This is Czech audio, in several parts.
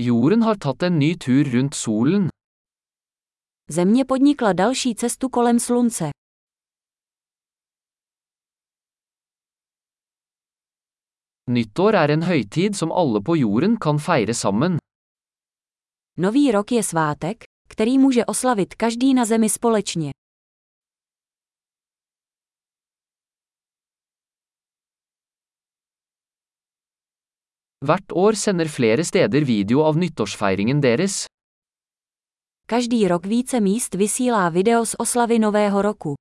Jorden har tatt en ny tur rundt solen. Země podnikla další cestu kolem slunce. Nyttår er en høytid som alle på jorden kan feire sammen. Nový rok je svátek, který může oslavit každý na zemi společně. Hvert år sender flere steder video av nyttårsfeiringen deres. Každý rok více míst vysílá video z oslavy Nového roku.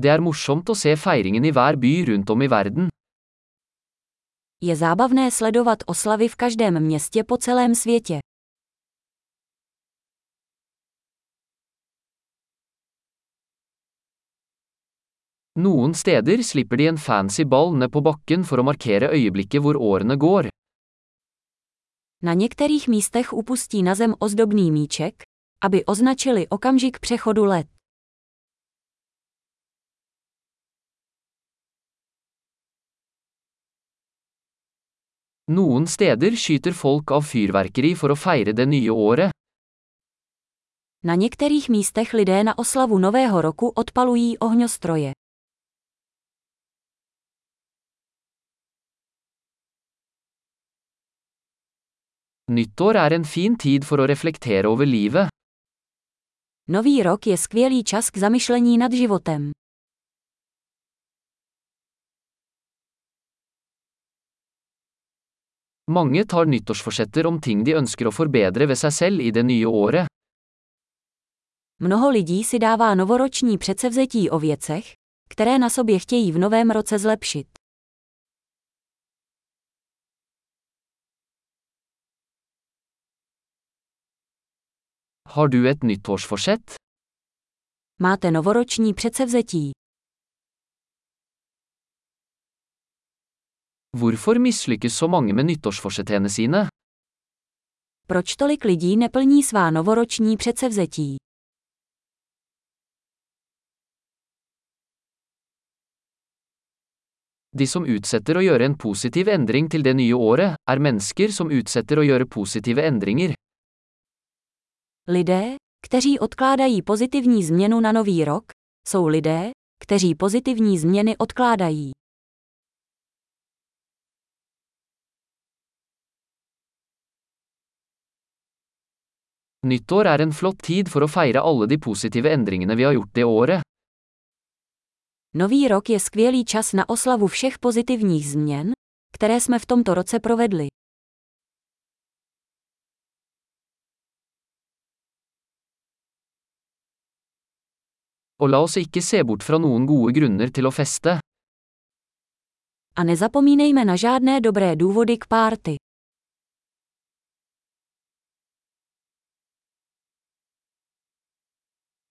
Det er morsomt å se feiringen i hver by rundt om i verden. Je zábavné sledovat oslavy v každém městě po celém světě. Noen steder slipper de en fancy ball ned på bakken for å markere øyeblikket hvor årene går. Na některých místech upustí na zem ozdobný míček, aby označili okamžik přechodu let. Noen steder skyter folk av fyrverkeri for å feire det nye året. Na některých místech lidé na oslavu Nového roku odpalují ohňostroje. Nyttår er en fin tid for å reflektere over livet. Nový rok je skvělý čas k zamyšlení nad životem. Mange tar nyttårsforsetter om ting de ønsker å forbedre ved seg selv i det nye året. Mnoho lidí si dává novoroční předsevzetí o věcech, které na sobě chtějí v novém roce zlepšit. Har du et nyttårsforsett? Máte novoroční předsevzetí. Hvorfor mislykkes så mange med nyttårsforsettene sine? Proč tolik lidí neplní svá novoroční předsevzetí? De som utsetter å gjøre en positiv endring til det nye året, er mennesker som utsetter å gjøre positive endringer. Lidé, kteří odkládají pozitivní změnu na nový rok, jsou lidé, kteří pozitivní změny odkládají. Nyttår er en flott tid for å feire alle de positive endringene vi har gjort det året. Nový rok je skvělý čas na oslavu všech pozitivních změn, které jsme v tomto roce provedli. Og la oss ikke se bort fra noen gode grunner til å feste. A nezapomínejme na žádné dobré důvody k párty.